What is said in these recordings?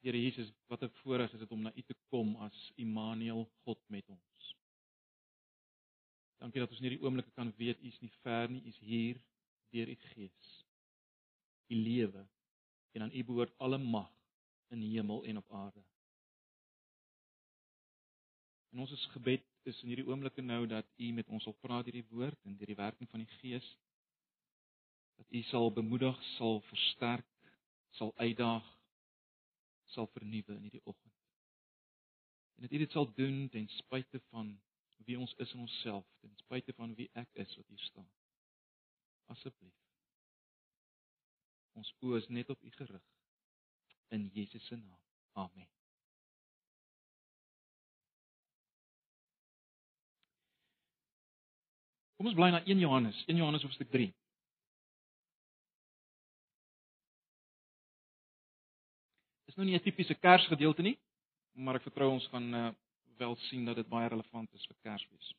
Here Jesus, wat 'n voorreg is dit om na U te kom as Immanuel, God met ons. Dankie dat ons in hierdie oomblikke kan weet U is nie ver nie, U is hier deur U Gees. U lewe en aan U behoort alle mag in hemel en op aarde. En ons gebed is in hierdie oomblikke nou dat U met ons wil praat deur die woord en deur die werking van die Gees. Dat U sal bemoedig, sal versterk, sal uitdaag sal vernuwe in hierdie oggend. En dat U dit sal doen ten spyte van wie ons is in onsself, ten spyte van wie ek is wat hier staan. Asseblief. Ons oë is net op U gerig in Jesus se naam. Amen. Kom ons bly na 1 Johannes, 1 Johannes hoofstuk 3. Nou nie 'n tipiese Kersgedeelte nie, maar ek vertrou ons gaan uh, wel sien dat dit baie relevant is vir Kersfees.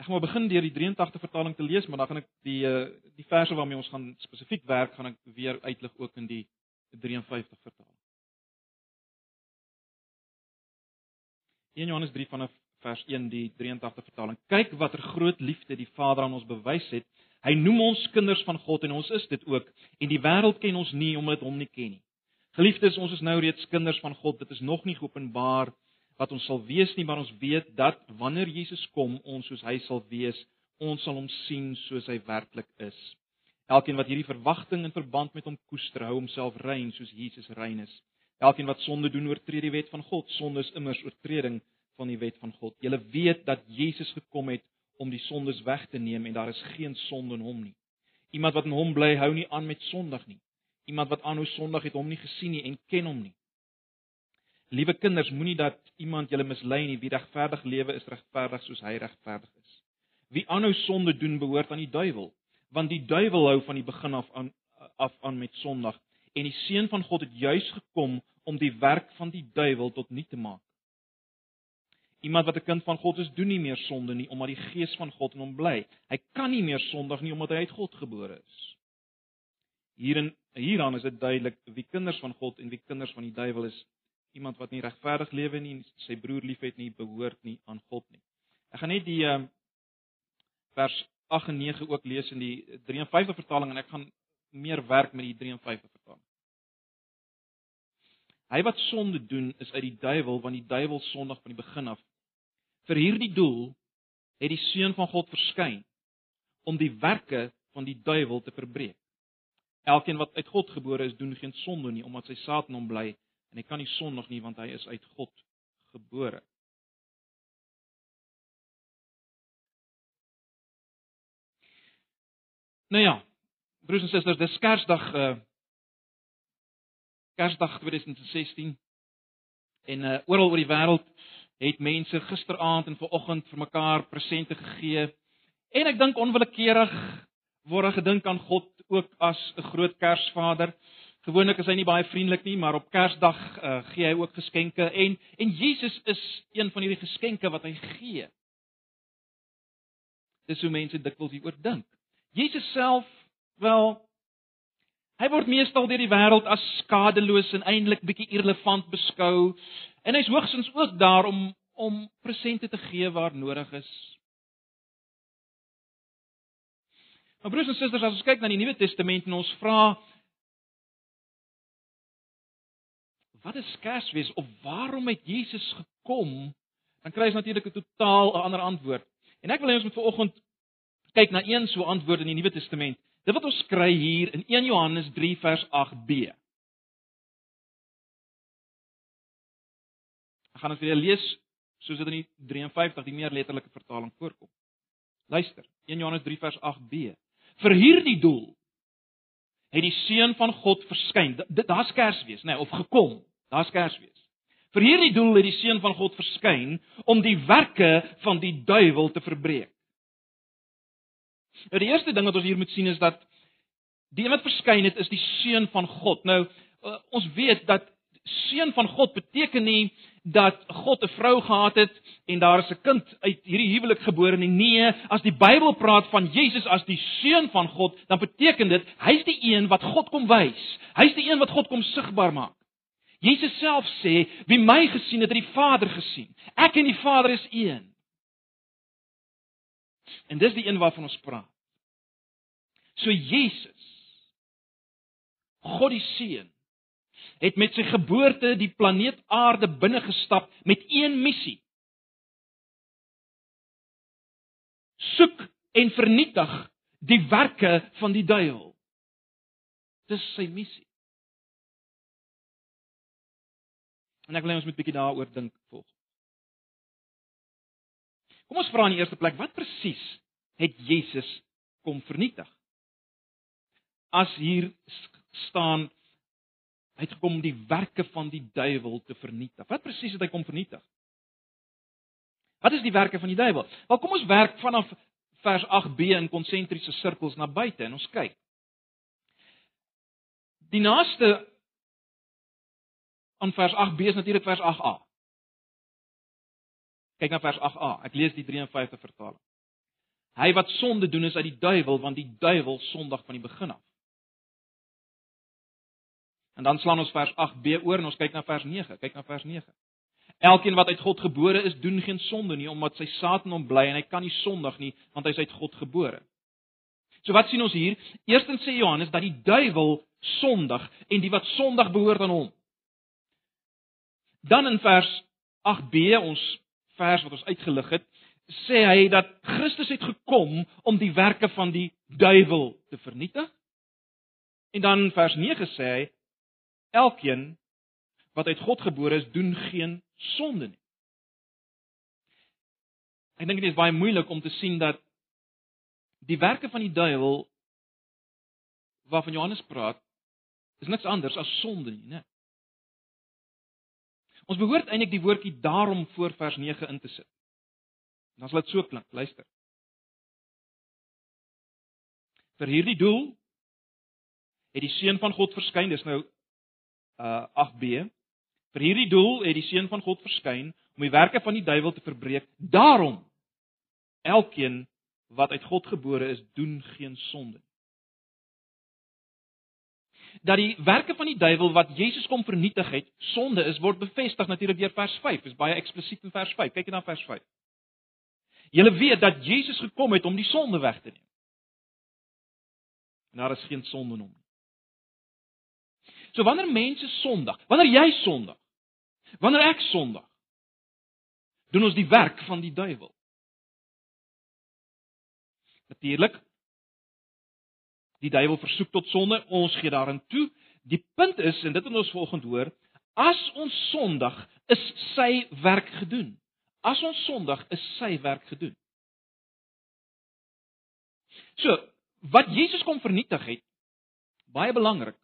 Ek gaan maar begin deur die 83 vertaling te lees, maar dan gaan ek die uh, die verse waarmee ons gaan spesifiek werk, gaan ek weer uitlig ook in die 53 vertaling. 1 Johannes 3 vanaf vers 1 die 83 vertaling. Kyk watter groot liefde die Vader aan ons bewys het. Hy noem ons kinders van God en ons is dit ook en die wêreld ken ons nie omdat hom nie ken nie. Geliefdes, ons is nou reeds kinders van God. Dit is nog nie geopenbaar wat ons sal wees nie, maar ons weet dat wanneer Jesus kom, ons soos hy sal wees, ons sal hom sien soos hy werklik is. Elkeen wat hierdie verwagting in verband met hom koester, hou homself rein soos Jesus rein is. Elkeen wat sonde doen, oortree die wet van God. Sonde is immers oortreding van die wet van God. Julle weet dat Jesus gekom het om die sondes weg te neem en daar is geen sonde in hom nie. Iemand wat in hom bly, hou nie aan met sondig nie. Iemand wat aanhou sondig het hom nie gesien nie en ken hom nie. Liewe kinders, moenie dat iemand julle mislei nie. Wie regverdig lewe is regverdig soos hy regverdig is. Wie aanhou sonde doen, behoort aan die duiwel, want die duiwel hou van die begin af aan af aan met sondig en die seun van God het juis gekom om die werk van die duiwel tot nul te maak. Iemand wat 'n kind van God is, doen nie meer sonde nie omdat die Gees van God in hom bly. Hy kan nie meer sondig nie omdat hy uit God gebore is. Hierin hieraan is dit duidelik wie kinders van God en wie kinders van die duiwel is. Iemand wat nie regverdig lewe nie, sy broer liefhet nie, behoort nie aan God nie. Ek gaan net die um, vers 8 en 9 ook lees in die 53 vertaling en ek gaan meer werk met die 53 vertaling. Hy wat sonde doen is uit die duiwel want die duiwel sondig van die begin af. Vir hierdie doel het die seun van God verskyn om die werke van die duiwel te verbreek. Elkeen wat uit God gebore is, doen geen sonde nie omdat sy saad in hom bly en hy kan nie sondig nie want hy is uit God gebore. Nou ja, broers en susters, dis Kersdag uh Kersdag 2016 en uh oral oor die wêreld het mense gisteraand en vanoggend vir mekaar presente gegee. En ek dink onwillekeurig word daar gedink aan God ook as 'n groot Kersvader. Gewoonlik is hy nie baie vriendelik nie, maar op Kersdag uh, gee hy ook geskenke en en Jesus is een van hierdie geskenke wat hy gee. Dis hoe mense dikwels hieroor dink. Jesus self, wel, hy word meestal deur die wêreld as skadeloos en eintlik bietjie irrelevant beskou. En hy's hoogstens ook daar om om presente te gee waar nodig is. Maar broers en susters, as ons kyk na die Nuwe Testament en ons vra wat is Kersfees of waarom het Jesus gekom? Dan kry ons natuurlik 'n totaal 'n ander antwoord. En ek wil hê ons moet vanoggend kyk na een so antwoord in die Nuwe Testament. Dit wat ons kry hier in 1 Johannes 3 vers 8b. Ek gaan dit julle lees soos dit in die 53 die meer letterlike vertaling voorkom. Luister, 1 Johannes 3 vers 8b. Vir hierdie doel het die seun van God verskyn. Daar's Kersfees, nê, nee, of gekom. Daar's Kersfees. Vir hierdie doel het die seun van God verskyn om die werke van die duiwel te verbreek. Nou die eerste ding wat ons hier moet sien is dat die een wat verskyn het is die seun van God. Nou uh, ons weet dat seun van God beteken nie dat God 'n vrou gehad het en daar is 'n kind uit hierdie huwelik gebore nie. Nee, as die Bybel praat van Jesus as die seun van God, dan beteken dit hy's die een wat God kom wys. Hy's die een wat God kom sigbaar maak. Jesus self sê, "Wie my gesien het, het die Vader gesien. Ek en die Vader is een." En dis die een waarvan ons praat. So Jesus God die Seun het met sy geboorte die planeet Aarde binne gestap met een missie. Soek en vernietig die werke van die duiwel. Dis sy missie. En ek wil hê ons moet bietjie daaroor dink. Kom ons vra in die eerste plek, wat presies het Jesus kom vernietig? As hier staan hy het gekom om die werke van die duiwel te vernietig. Wat presies het hy kom vernietig? Wat is die werke van die duiwel? Wel kom ons werk vanaf vers 8b in konsentriese sirkels na buite en ons kyk. Die naaste aan vers 8b is natuurlik vers 8a. Kyk na vers 8a. Ek lees die 53 vertaling. Hy wat sonde doen is uit die duiwel want die duiwel sondig van die begin af. En dan slaan ons vers 8b oor en ons kyk na vers 9. Kyk na vers 9. Elkeen wat uit God gebore is, doen geen sonde nie omdat sy saad in hom bly en hy kan nie sondig nie want hy is uit God gebore. So wat sien ons hier? Eerstens sê Johannes dat die duiwel sondig en die wat sondig behoort aan hom. Dan in vers 8b ons vers wat ons uitgelig het, sê hy dat Christus het gekom om die werke van die duiwel te vernietig. En dan vers 9 sê hy elkeen wat uit God gebore is, doen geen sonde nie. Ek dink dit is baie moeilik om te sien dat die werke van die duiwel waarvan Johannes praat, is niks anders as sonde nie, né? Ons behoort eintlik die woordjie daarom voor vers 9 in te sit. En as dit so klink, luister. Vir hierdie doel het die seun van God verskyn, dis nou uh 8b. Vir hierdie doel het die seun van God verskyn om die werke van die duiwel te verbreek. Daarom elkeen wat uit God gebore is, doen geen sonde nie dat die werke van die duiwel wat Jesus kom vernietig het, sonde is, word bevestig natuurlik deur vers 5. Dit is baie eksplisiet in vers 5. Kyk net na vers 5. Julle weet dat Jesus gekom het om die sonde weg te neem. En daar is geen sonde in hom nie. So wanneer mense sondig, wanneer jy sondig, wanneer ek sondig, doen ons die werk van die duiwel. Natuurlik Die duiwel versoek tot sonde, ons gee daarin toe. Die punt is en dit moet ons volgende hoor, as ons sondig, is sy werk gedoen. As ons sondig, is sy werk gedoen. So, wat Jesus kom vernietig het, baie belangrik.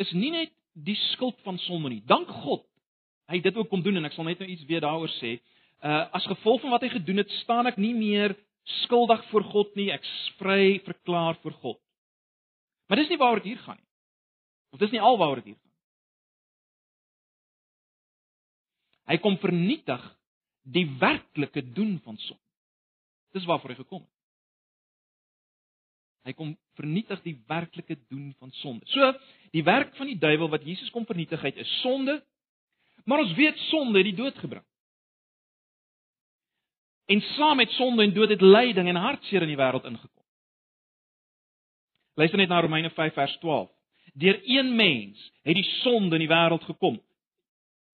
Is nie net die skuld van sonde nie. Dank God. Hy het dit ook kom doen en ek sal net nou iets weer daaroor sê. Uh as gevolg van wat hy gedoen het, staan ek nie meer skuldig voor God nie, ek vry verklaar voor God. Maar dis nie waaroor dit hier gaan nie. Of dis nie alwaaroor dit hier gaan. Hy kom vernietig die werklike doen van sonde. Dis waarvoor hy gekom het. Hy kom vernietig die werklike doen van sonde. So, die werk van die duiwel wat Jesus kom vernietig het, is sonde. Maar ons weet sonde het die dood gebring. En saam met sonde en dood het lyding en hartseer in die wêreld ingekom. Luister net na Romeine 5 vers 12. Deur een mens het die sonde in die wêreld gekom.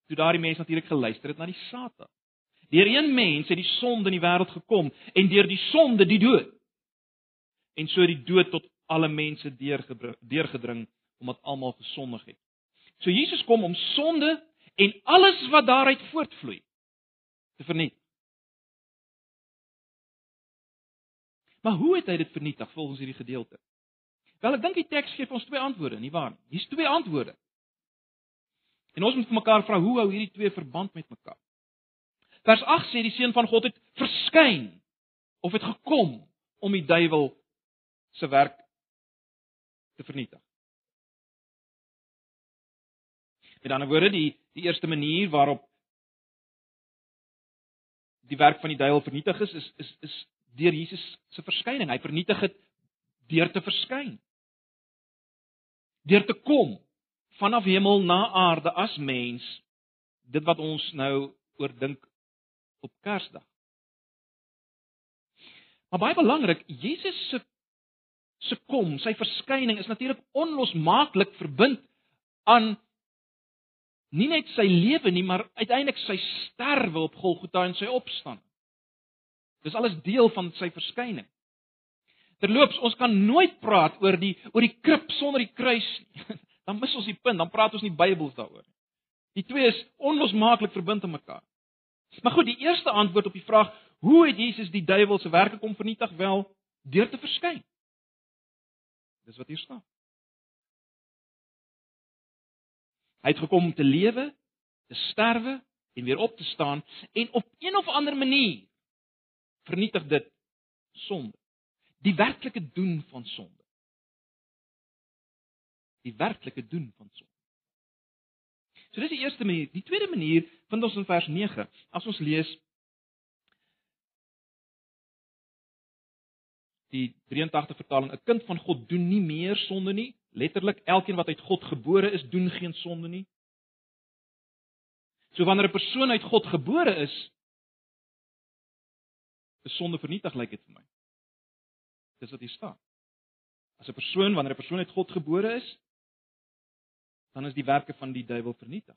Toe daardie mens natuurlik geluister het na die Satan. Deur een mens het die sonde in die wêreld gekom en deur die sonde die dood. En so die dood tot alle mense deurgedring omdat almal gesondig het. So Jesus kom om sonde en alles wat daaruit voortvloei te vernietig. Maar hoe het hy dit vernietig volgens hierdie gedeelte? Wel, ek dink die teks gee ons twee antwoorde, nie waar nie? Hier's twee antwoorde. En ons moet vir mekaar vra hoe hou hierdie twee verband met mekaar? Vers 8 sê die seun van God het verskyn of het gekom om die duiwel se werk te vernietig. Met ander woorde, die die eerste manier waarop die werk van die duiwel vernietig is, is is is deur Jesus se verskyning. Hy vernietig dit deur te verskyn. Deur te kom vanaf hemel na aarde as mens. Dit wat ons nou oordink op Kersdag. Maar baie belangrik, Jesus se se kom, sy verskyning is natuurlik onlosmaaklik verbind aan nie net sy lewe nie, maar uiteindelik sy sterwe op Golgotha en sy opstanding. Dis alles deel van sy verskyning. Terloops, ons kan nooit praat oor die oor die krib sonder die kruis nie. Dan mis ons die punt, dan praat ons nie Bybels daaroor nie. Die twee is onlosmaaklik verbind aan mekaar. Maar goed, die eerste antwoord op die vraag, hoe het Jesus die duiwel se werke kom vernietig? Wel, deur te verskyn. Dis wat hier staan. Hy het gekom om te lewe, te sterwe en weer op te staan en op een of ander manier vernietig dit sonde. Die werklike doen van sonde. Die werklike doen van sonde. So dis die eerste manier. Die tweede manier vind ons in vers 9. As ons lees die 83 vertaling, 'n kind van God doen nie meer sonde nie. Letterlik, elkeen wat uit God gebore is, doen geen sonde nie. So wanneer 'n persoon uit God gebore is, is sonde vernietig, lyk dit vir my. Dis wat hier staan. As 'n persoon wanneer 'n persoon uit God gebore is, dan is die werke van die duiwel vernietig.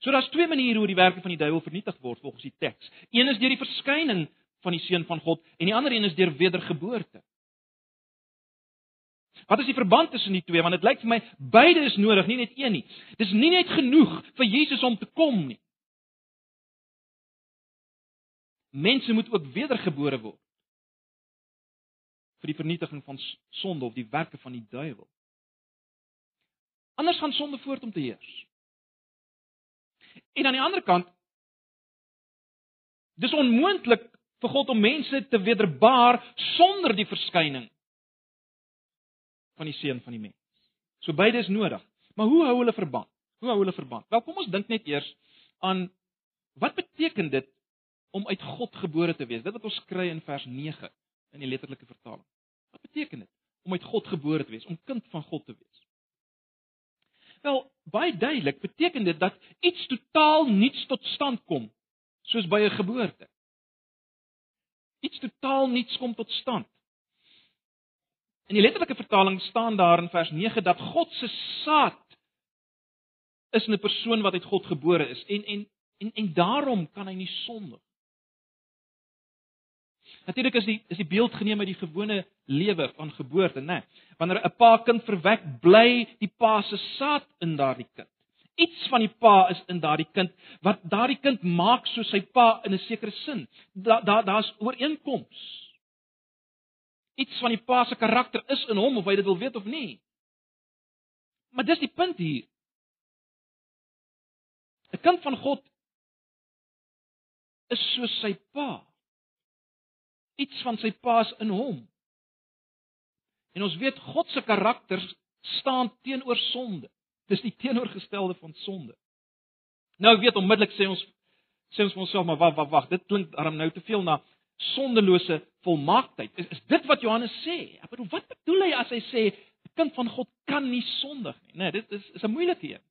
So daar's twee maniere hoe die werke van die duiwel vernietig word volgens die teks. Een is deur die verskyning van die seun van God en die ander een is deur wedergeboorte. Wat is die verband tussen die twee? Want dit lyk vir my beide is nodig, nie net een nie. Dis nie net genoeg vir Jesus om te kom nie. Mense moet ook wedergebore word vir die vernietiging van sonde of die werke van die duiwel. Anders gaan sonde voort om te heers. En aan die ander kant dis onmoontlik vir God om mense te wederbaar sonder die verskyning van die seun van die mens. So beide is nodig. Maar hoe hou hulle verband? Hoe hou hulle verband? Wel, kom ons dink net eers aan wat beteken dit om uit God gebore te wees? Dit wat ons kry in vers 9 in die letterlike vertaling. Wat beteken dit om uit God gebore te wees, om kind van God te wees? Wel, baie duidelik beteken dit dat iets totaal nuuts tot stand kom, soos by 'n geboorte. Iets totaal nuuts kom tot stand. In die letterlike vertaling staan daar in vers 9 dat God se saad is 'n persoon wat uit God gebore is en en en en daarom kan hy nie sondig. Natuurlik is die is die beeld geneem uit die gewone lewe van geboorte, né? Nee. Wanneer 'n pa kind verwek, bly die pa se saad in daardie kind. Iets van die pa is in daardie kind wat daardie kind maak soos sy pa in 'n sekere sin. Daar daar daar's ooreenkomste iets van die pa se karakter is in hom of hy dit wil weet of nie. Maar dis die punt hier. 'n Kind van God is soos sy pa. Iets van sy pa is in hom. En ons weet God se karakter staan teenoor sonde. Dis die teenoorgestelde van sonde. Nou weet onmiddellik sê ons sê ons vir onsself maar wag wag wag, dit klink darm nou te veel na sondelose volmaaktheid. Is, is dit wat Johannes sê? Ek bedoel, wat bedoel hy as hy sê 'n kind van God kan nie sondig nie? Nee, dit is is 'n moeilike een.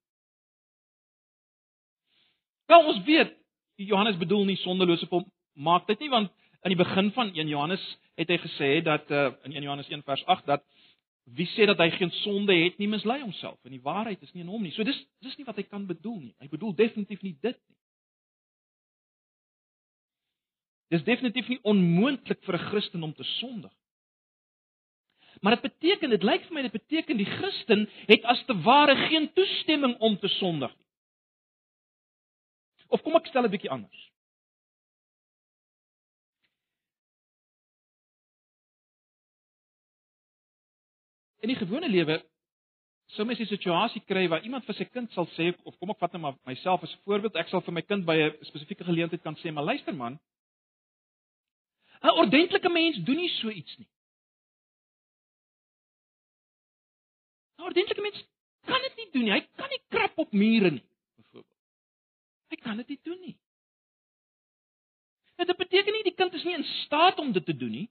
Wel, ons weet Johannes bedoel nie sondelose volmaaktheid nie, want in die begin van 1 Johannes het hy gesê dat uh, in 1 Johannes 1 vers 8 dat wie sê dat hy geen sonde het nie mislei homself en die waarheid is nie in hom nie. So dis dis nie wat hy kan bedoel nie. Hy bedoel definitief nie dit nie. Dis definitief nie onmoontlik vir 'n Christen om te sondig. Maar dit beteken, dit lyk vir my dit beteken die Christen het as te ware geen toestemming om te sondig nie. Of kom ek stel 'n bietjie anders. In die gewone lewe sou mens 'n situasie kry waar iemand vir sy kind sal sê of kom ek vat net maar myself as voorbeeld, ek sal vir my kind by 'n spesifieke geleentheid kan sê, maar luister man, 'n Ordentlike mens doen nie so iets nie. 'n Ordentlike mens kan dit nie doen nie. Hy kan nie krap op mure nie. kan dit nie doen nie. Nou, dit beteken nie die kind is nie in staat om dit te doen nie.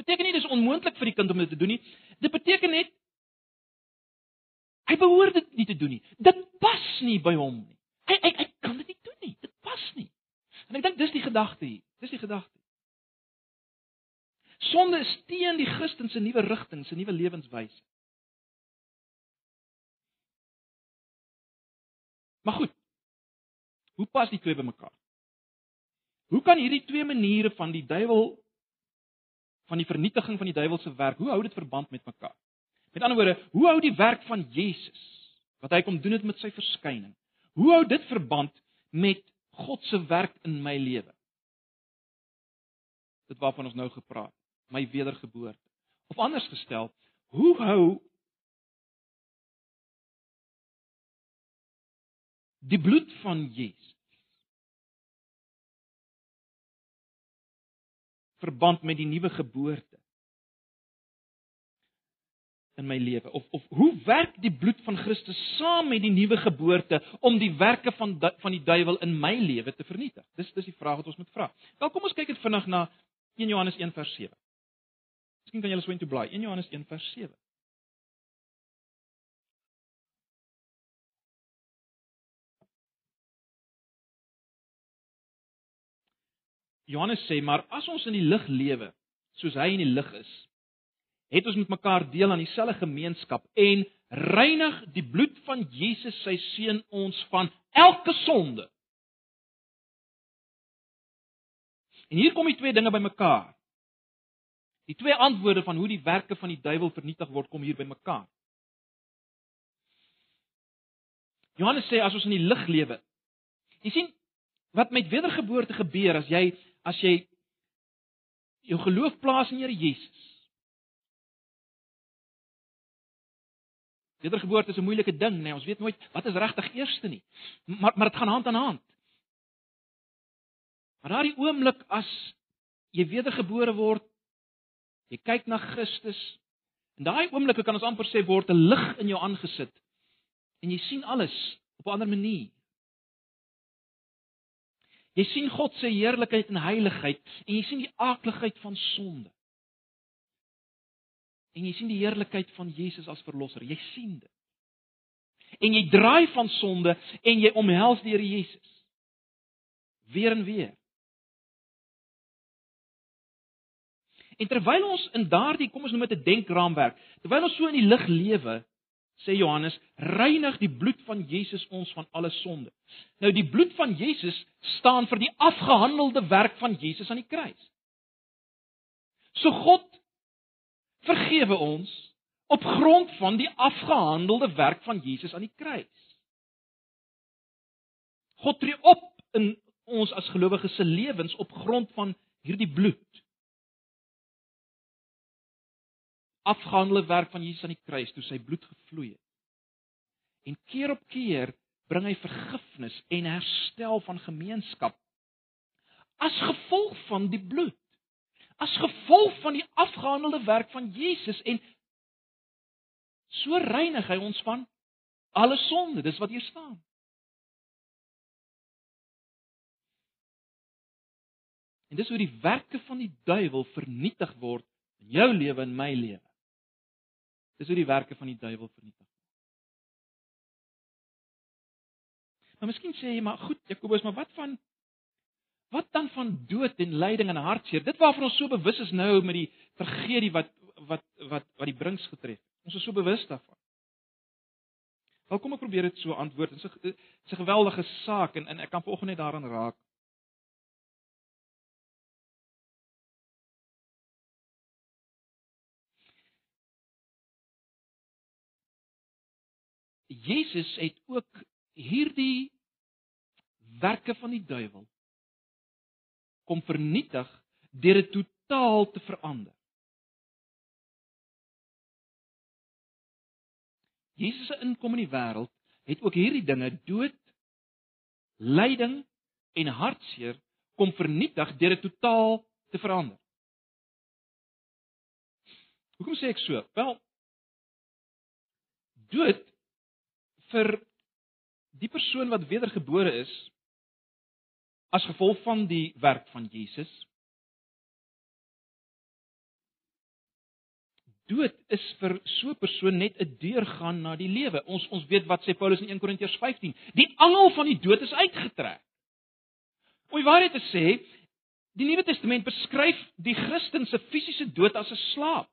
Beteken nie dis onmoontlik vir die kind om dit te doen nie. Dit beteken net hy behoort dit nie te doen nie. Dit pas nie by hom nie. Hy hy, hy kan dit nie doen nie. Dit pas nie. En ek dink dis die gedagte hier. Dis die gedagte. Sonde is teen die Christen se nuwe rigting, se nuwe lewenswyse. Maar goed. Hoe pas die twee by mekaar? Hoe kan hierdie twee maniere van die duiwel van die vernietiging van die duiwel se werk, hoe hou dit verband met mekaar? Met ander woorde, hoe hou die werk van Jesus wat hy kom doen het met sy verskyning? Hoe hou dit verband met God se werk in my lewe? Dit waarvan ons nou gepraat, my wedergeboorte. Of anders gestel, hoe hou die bloed van Jesus verband met die nuwe geboorte in my lewe? Of of hoe werk die bloed van Christus saam met die nuwe geboorte om die werke van van die duiwel in my lewe te vernietig? Dis dis die vraag wat ons moet vra wel kom ons kyk dit vinnig na 1 Johannes 1 vers 7 Miskien kan julle so intoe blaai. 1 Johannes 1 vers 7 Johannes sê maar as ons in die lig lewe soos hy in die lig is het ons met mekaar deel aan dieselfde gemeenskap en reinig die bloed van Jesus sy seun ons van elke sonde. En hier kom die twee dinge bymekaar. Die twee antwoorde van hoe die werke van die duiwel vernietig word kom hier bymekaar. Johannes sê as ons in die lig lewe. Jy sien wat met wedergeboorte gebeur as jy as jy jou geloof plaas in Here Jesus. Wedergeboorte is 'n moeilike ding, nee, ons weet nooit wat is regtig eerste nie. Maar maar dit gaan hand aan hand. Maar daardie oomblik as jy wedergebore word, jy kyk na Christus, en daai oomblikke kan ons amper sê word 'n lig in jou aangesit en jy sien alles op 'n ander manier. Jy sien God se heerlikheid en heiligheid en jy sien die aakligheid van sonde. En jy sien die heerlikheid van Jesus as verlosser. Jy sien dit. En jy draai van sonde en jy omhels die Here Jesus. Weer en weer. En terwyl ons in daardie, kom ons noem dit 'n denkraamwerk, terwyl ons so in die lig lewe, sê Johannes, reinig die bloed van Jesus ons van alle sonde. Nou die bloed van Jesus staan vir die afgehandelde werk van Jesus aan die kruis. So God vergewe ons op grond van die afgehandelde werk van Jesus aan die kruis. God tree op in ons as gelowiges se lewens op grond van hierdie bloed. Afgehandelde werk van Jesus aan die kruis toe sy bloed gevloei het. En keer op keer bring hy vergifnis en herstel van gemeenskap as gevolg van die bloed. As gevolg van die afgehandelde werk van Jesus en so reinig hy ons van alle sonde. Dis wat hier staan. En dis hoe die werke van die duiwel vernietig word in jou lewe en my lewe. Dis hoe die werke van die duiwel vernietig word. Maar miskien sê jy maar goed Jakobus, maar wat van wat dan van dood en lyding en hartseer? Dit waarvan ons so bewus is nou met die tragedie wat wat wat wat die brinks getref. Ons is so bewus daarvan. Wel kom ek probeer dit so antwoord. Dit is 'n geweldige saak en en ek kan vanoggend net daaraan raak. Jesus het ook hierdie werke van die duiwel kom vernietig deur dit totaal te verander. Jesus se inkom in die wêreld het ook hierdie dinge dood, lyding en hartseer kom vernietig deur dit totaal te verander. Hoekom sê ek so? Wel dood vir die persoon wat wedergebore is, as gevolg van die werk van Jesus. Dood is vir so 'n persoon net 'n deurgaan na die lewe. Ons ons weet wat sê Paulus in 1 Korintiërs 15. Die angel van die dood is uitgetrek. Om die waarheid te sê, die Nuwe Testament beskryf die Christen se fisiese dood as 'n slaap.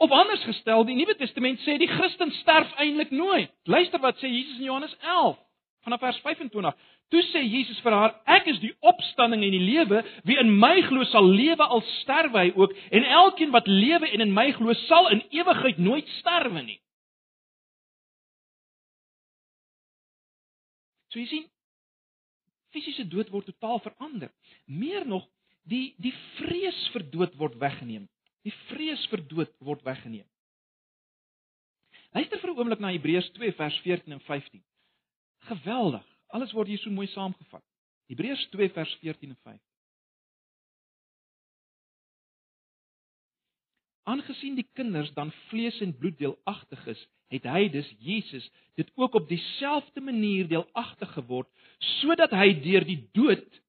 Of anders gestel, die Nuwe Testament sê die Christen sterf eintlik nooit. Luister wat sê Jesus in Johannes 11 vanaf vers 25. Toe sê Jesus vir haar: Ek is die opstanding en die lewe. Wie in my glo sal lewe al sterwe hy ook, en elkeen wat lewe en in my glo sal in ewigheid nooit sterwe nie. So jy sien, fisiese dood word totaal verander. Meer nog, die die vrees vir dood word weggeneem. Die vrees vir dood word weggeneem. Luister vir 'n oomblik na Hebreërs 2 vers 14 en 15. Geweldig. Alles word hier so mooi saamgevat. Hebreërs 2 vers 14 en 15. Aangesien die kinders dan vlees en bloed deelagtig is, het hy dus Jesus dit ook op dieselfde manier deelagtig geword sodat hy deur die dood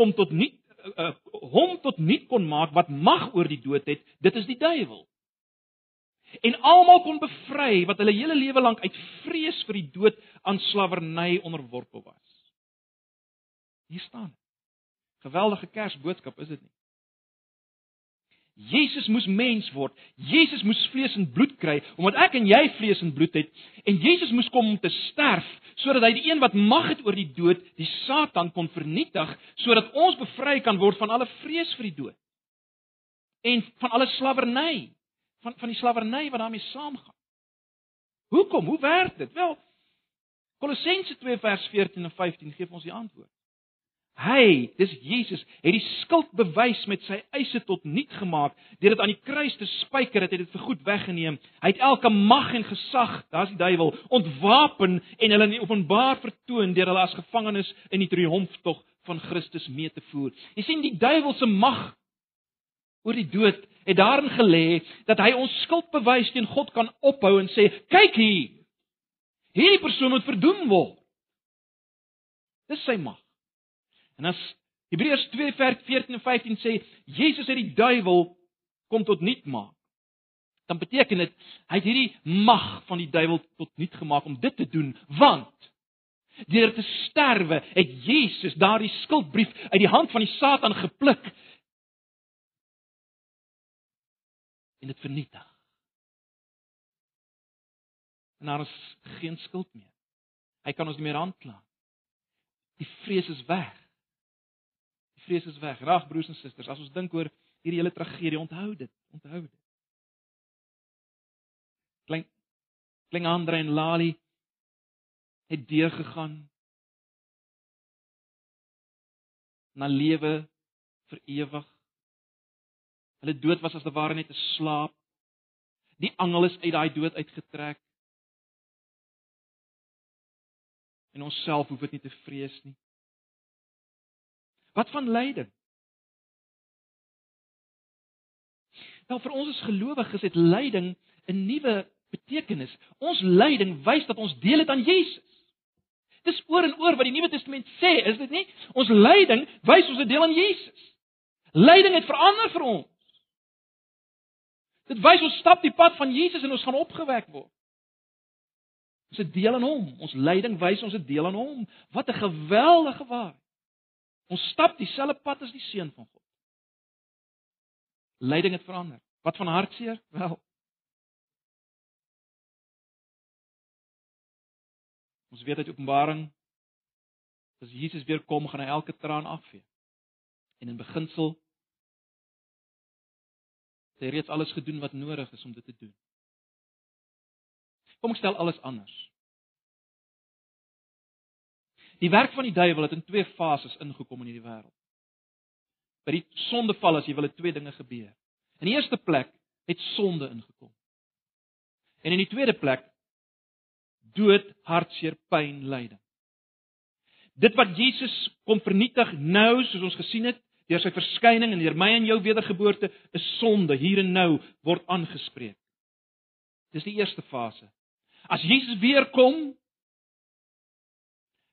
kom tot nie uh, hom tot nie kon maak wat mag oor die dood het dit is die duiwel. En almal kon bevry wat hulle hele lewe lank uit vrees vir die dood aan slawerny onderworpe was. Hier staan. Geweldige kersboodskap is dit nie Jesus moes mens word. Jesus moes vlees en bloed kry omdat ek en jy vlees en bloed het en Jesus moes kom om te sterf sodat hy die een wat mag het oor die dood, die Satan kon vernietig sodat ons bevry kan word van alle vrees vir die dood. En van alle slawerny, van van die slawerny wat daarmee saamgaan. Hoekom? Hoe werk dit? Wel Kolossense 2 vers 14 en 15 gee ons die antwoord. Hy, dis Jesus, het die skuld bewys met sy eise tot niet gemaak deur dit aan die kruis te spyker, het hy dit vir goed weggeneem. Hy het elke mag en gesag, daar's die duiwel, ontwapen en hulle in openbaar vertoon deur hulle as gevangenes in die triomftog van Christus mee te voer. Jy sien die duiwel se mag oor die dood het daarin gelê dat hy ons skuldbewys teen God kan ophou en sê, "Kyk hier. Hierdie persoon moet verdoem word." Dis sy mag. En as Hebreërs 2 vers 14 en 15 sê Jesus het die duiwel kom tot niet maak, dan beteken dit hy het hierdie mag van die duiwel tot niet gemaak om dit te doen, want deur te sterwe het Jesus daardie skuldbrief uit die hand van die Satan gepluk en dit vernietig. En daar is geen skuld meer. Hy kan ons nie meer aankla. Die vrees is weg vrees is weg. Rag broers en susters, as ons dink oor hierdie hele tragedie, onthou dit, onthou dit. Klein Klein Andre en Lali het deur gegaan na lewe vir ewig. Hulle dood was as te ware net 'n slaap. Die angel is uit daai dood uitgetrek. En ons self hoef dit nie te vrees nie. Wat van lyding? Nou vir ons as gelowiges het lyding 'n nuwe betekenis. Ons lyding wys dat ons deel het aan Jesus. Dis oor en oor wat die Nuwe Testament sê, is dit nie? Ons lyding wys ons 'n deel aan Jesus. Lyding het verander vir ons. Dit wys ons stap die pad van Jesus en ons gaan opgewek word. Ons 'n deel aan hom. Ons lyding wys ons 'n deel aan hom. Wat 'n geweldige waarheid. Ons stap dieselfde pad as die seun van God. Lyding het verander. Wat van hartseer? Wel. Ons weet uit Openbaring as Jesus weer kom, gaan hy elke traan afvee. En in beginsel het hy reeds alles gedoen wat nodig is om dit te doen. Kom ek stel alles anders. Die werk van die duiwel het in twee fases ingekom in hierdie wêreld. By die sondeval as jy wil, het twee dinge gebeur. In die eerste plek het sonde ingekom. En in die tweede plek dood, hartseer, pyn, lyding. Dit wat Jesus kom vernietig nou, soos ons gesien het, deur sy verskyning en deur my en jou wedergeboorte, is sonde hier en nou word aangespreek. Dis die eerste fase. As Jesus weer kom,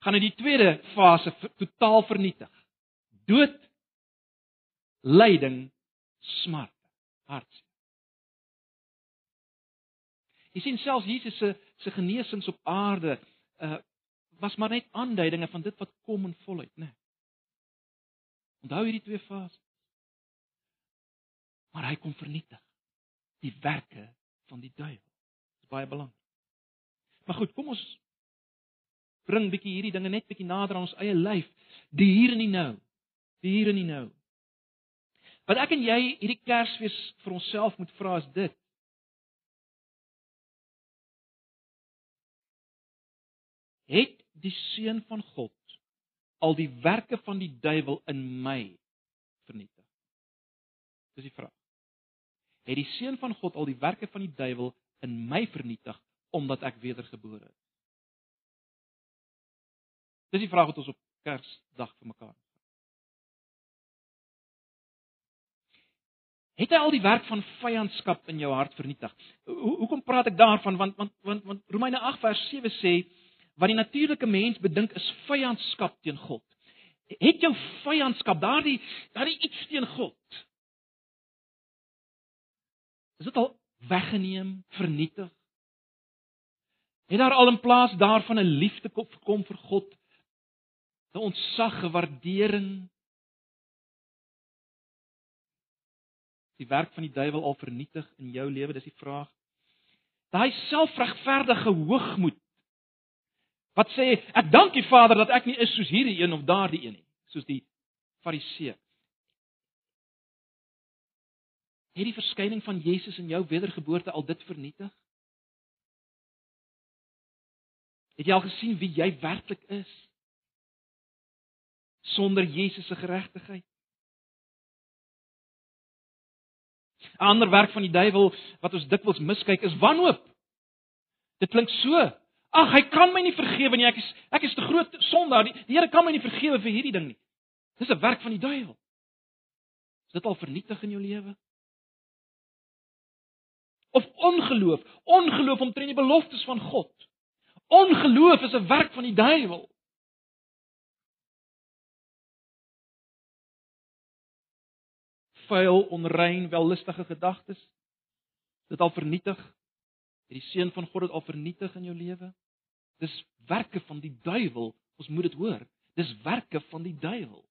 gaan hy die tweede fase totaal vernietig. Dood, lyding, smart, hartseer. Jy sien selfs Jesus se se genesings op aarde uh, was maar net aanduidinge van dit wat kom en voluit, né? Nee. Onthou hierdie twee fases. Maar hy kom vernietig die werke van die duiwel. Dit is baie belangrik. Maar goed, kom ons bring bietjie hierdie dinge net bietjie nader aan ons eie lyf, die hier en die nou. Die hier en die nou. Wat ek en jy hierdie Kersfees vir onsself moet vra is dit. Het die seun van God al die werke van die duiwel in my vernietig? Dis die vraag. Het die seun van God al die werke van die duiwel in my vernietig omdat ek wedergebore is? Dis die vraag wat ons op Kersdag vir mekaar vra. Het hy al die werk van vyandskap in jou hart vernietig? Ho hoekom praat ek daarvan? Want want want want Romeine 8 vers 7 sê wat die natuurlike mens bedink is vyandskap teen God. Het jou vyandskap daardie daardie iets teen God? Is dit al weggeneem, vernietig? Het daar al in plaas daarvan 'n liefde kom vir God, 'n ontsag, 'n waardering. Die werk van die duiwel al vernietig in jou lewe, dis die vraag. Daai selfregverdige hoogmoed wat sê ek dank U Vader dat ek nie is soos hierdie een of daardie een nie, soos die Fariseë. Het die verskyning van Jesus in jou wedergeboorte al dit vernietig? Het jy al gesien wie jy werklik is? sonder Jesus se geregtigheid. 'n Ander werk van die duiwel wat ons dikwels miskyk is wanhoop. Dit klink so. Ag, hy kan my nie vergewe nie. Ek is ek is te groot sondaar. Die, die Here kan my nie vergewe vir hierdie ding nie. Dis 'n werk van die duiwel. Is dit al vernietig in jou lewe? Of ongeloof, ongeloof omtrent die beloftes van God. Ongeloof is 'n werk van die duiwel. vuil, onrein, wellustige gedagtes? Dit al vernietig? Het die seën van God dit al vernietig in jou lewe? Dis werke van die duiwel. Ons moet dit hoor. Dis werke van die duiwel.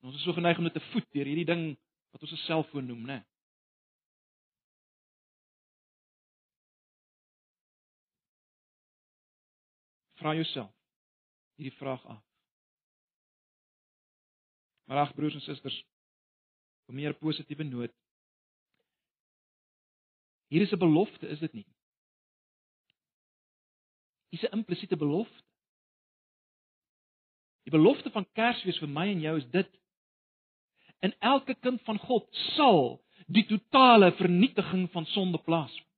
En ons is so geneig om dit te voed deur hierdie ding wat ons 'n selfoon noem, né? Nee. Vra jouself hierdie vraag af. Maar ag broers en susters, op 'n meer positiewe noot. Hier is 'n belofte, is dit nie? Dis 'n implisiete belofte. Die belofte van Kersfees vir my en jou is dit: In elke kind van God sal die totale vernietiging van sonde plaasvind.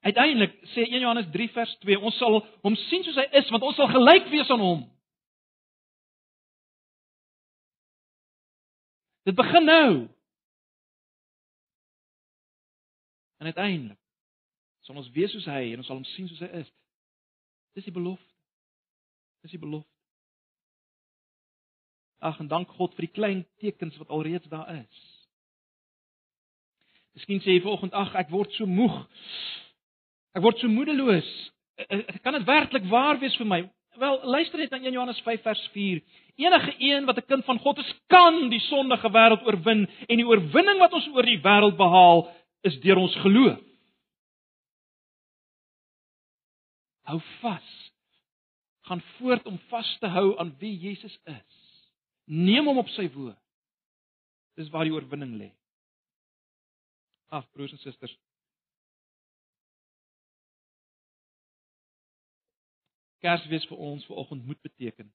Uiteindelik sê 1 Johannes 3 vers 2, ons sal hom sien soos hy is, want ons sal gelyk wees aan hom. Dit begin nou. En uiteindelik sal ons wees soos hy en ons sal hom sien soos hy is. Dis die belofte. Dis die belofte. Ag en dank God vir die klein tekens wat alreeds daar is. Miskien sê jy vanoggend ag ek word so moeg. Ek word so moedeloos. Eh, eh, kan dit werklik waar wees vir my? Wel, luister net na 1 Johannes 5 vers 4. Enige een wat 'n kind van God is, kan die sondige wêreld oorwin en die oorwinning wat ons oor die wêreld behaal, is deur ons geloof. Hou vas. Gaan voort om vas te hou aan wie Jesus is. Neem hom op sy woord. Dis waar die oorwinning lê. Ag broers en susters, Kersfees vir ons vanoggend moet beteken.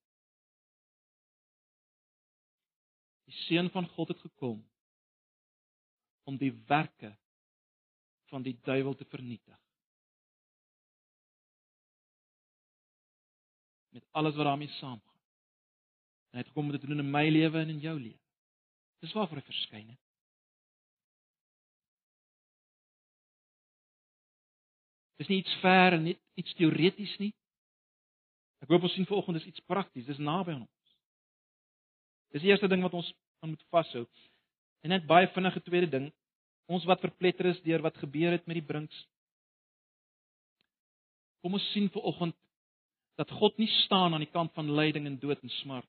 Die seun van God het gekom om die werke van die duiwel te vernietig. Met alles wat daarmee saamgaan. En hy het gekom om dit te doen in my lewe en in jou lewe. Dis waarvoor hy verskyn het. Dis nie iets ver en net iets teoreties nie. Ek hoop ons sien vanoggend dis iets prakties, dis naby aan ons. Dis die eerste ding wat ons aan moet vashou. En net baie vinnige tweede ding, ons wat verpletter is deur wat gebeur het met die brinks. Kom ons sien vanoggend dat God nie staan aan die kant van lyding en dood en smart.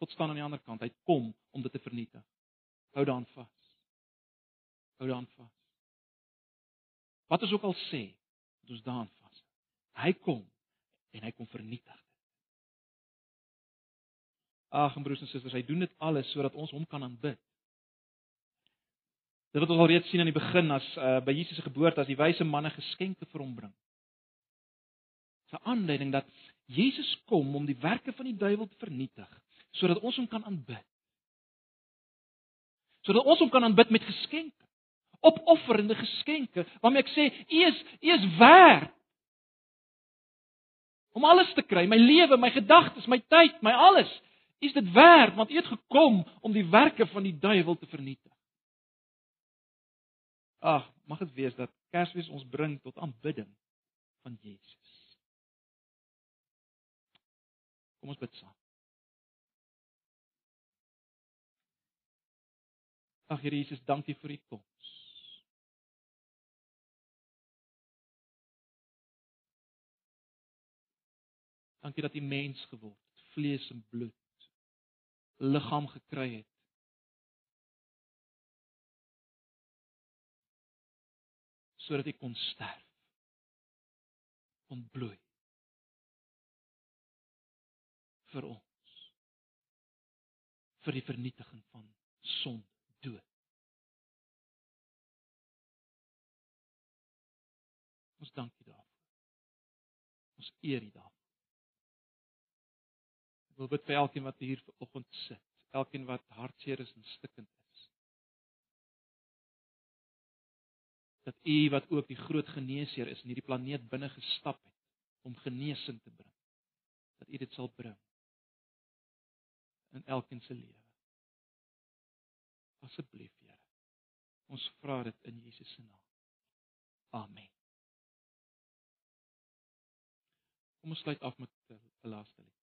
God staan aan die ander kant. Hy kom om dit te vernietig. Hou daaraan vas. Hou daaraan vas. Wat ons ook al sê, moet ons daaraan vas. Hy kom en hy kom vernietig dit. Ag, broers en susters, hy doen dit alles sodat ons hom kan aanbid. Dit wat ons al reeds sien aan die begin as uh, by Jesus se geboorte as die wyse manne geskenke vir hom bring. 'n Aanleiding dat Jesus kom om die werke van die duiwel te vernietig sodat ons hom kan aanbid. Sodat ons hom kan aanbid met geskenke. Opofferende geskenke waarmee ek sê, U is U is werd om alles te kry, my lewe, my gedagtes, my tyd, my alles. Is dit werd want U het gekom om die werke van die duiwel te vernietig. Ag, mag dit wees dat Kersfees ons bring tot aanbidding van Jesus. Kom ons bid saam. Ag Here Jesus, dankie vir u koms. Dankie dat u mens geword het, vlees en bloed, liggaam gekry het sodat hy kon sterf. Ontbloei vir ons. vir die vernietiging van sonde, dood. Ons dankie daarvoor. Ons eer U daarvoor. Wil bid vir elkeen wat hier vanoggend sit, elkeen wat hartseer is en stikkend is. dat U wat ook die groot geneesheer is in hierdie planeet binne gestap het om genesing te bring. Dat U dit sal bring in elkeen se lewe. Asseblief, Here. Ons vra dit in Jesus se naam. Amen. Kom ons sluit af met 'n laaste lied.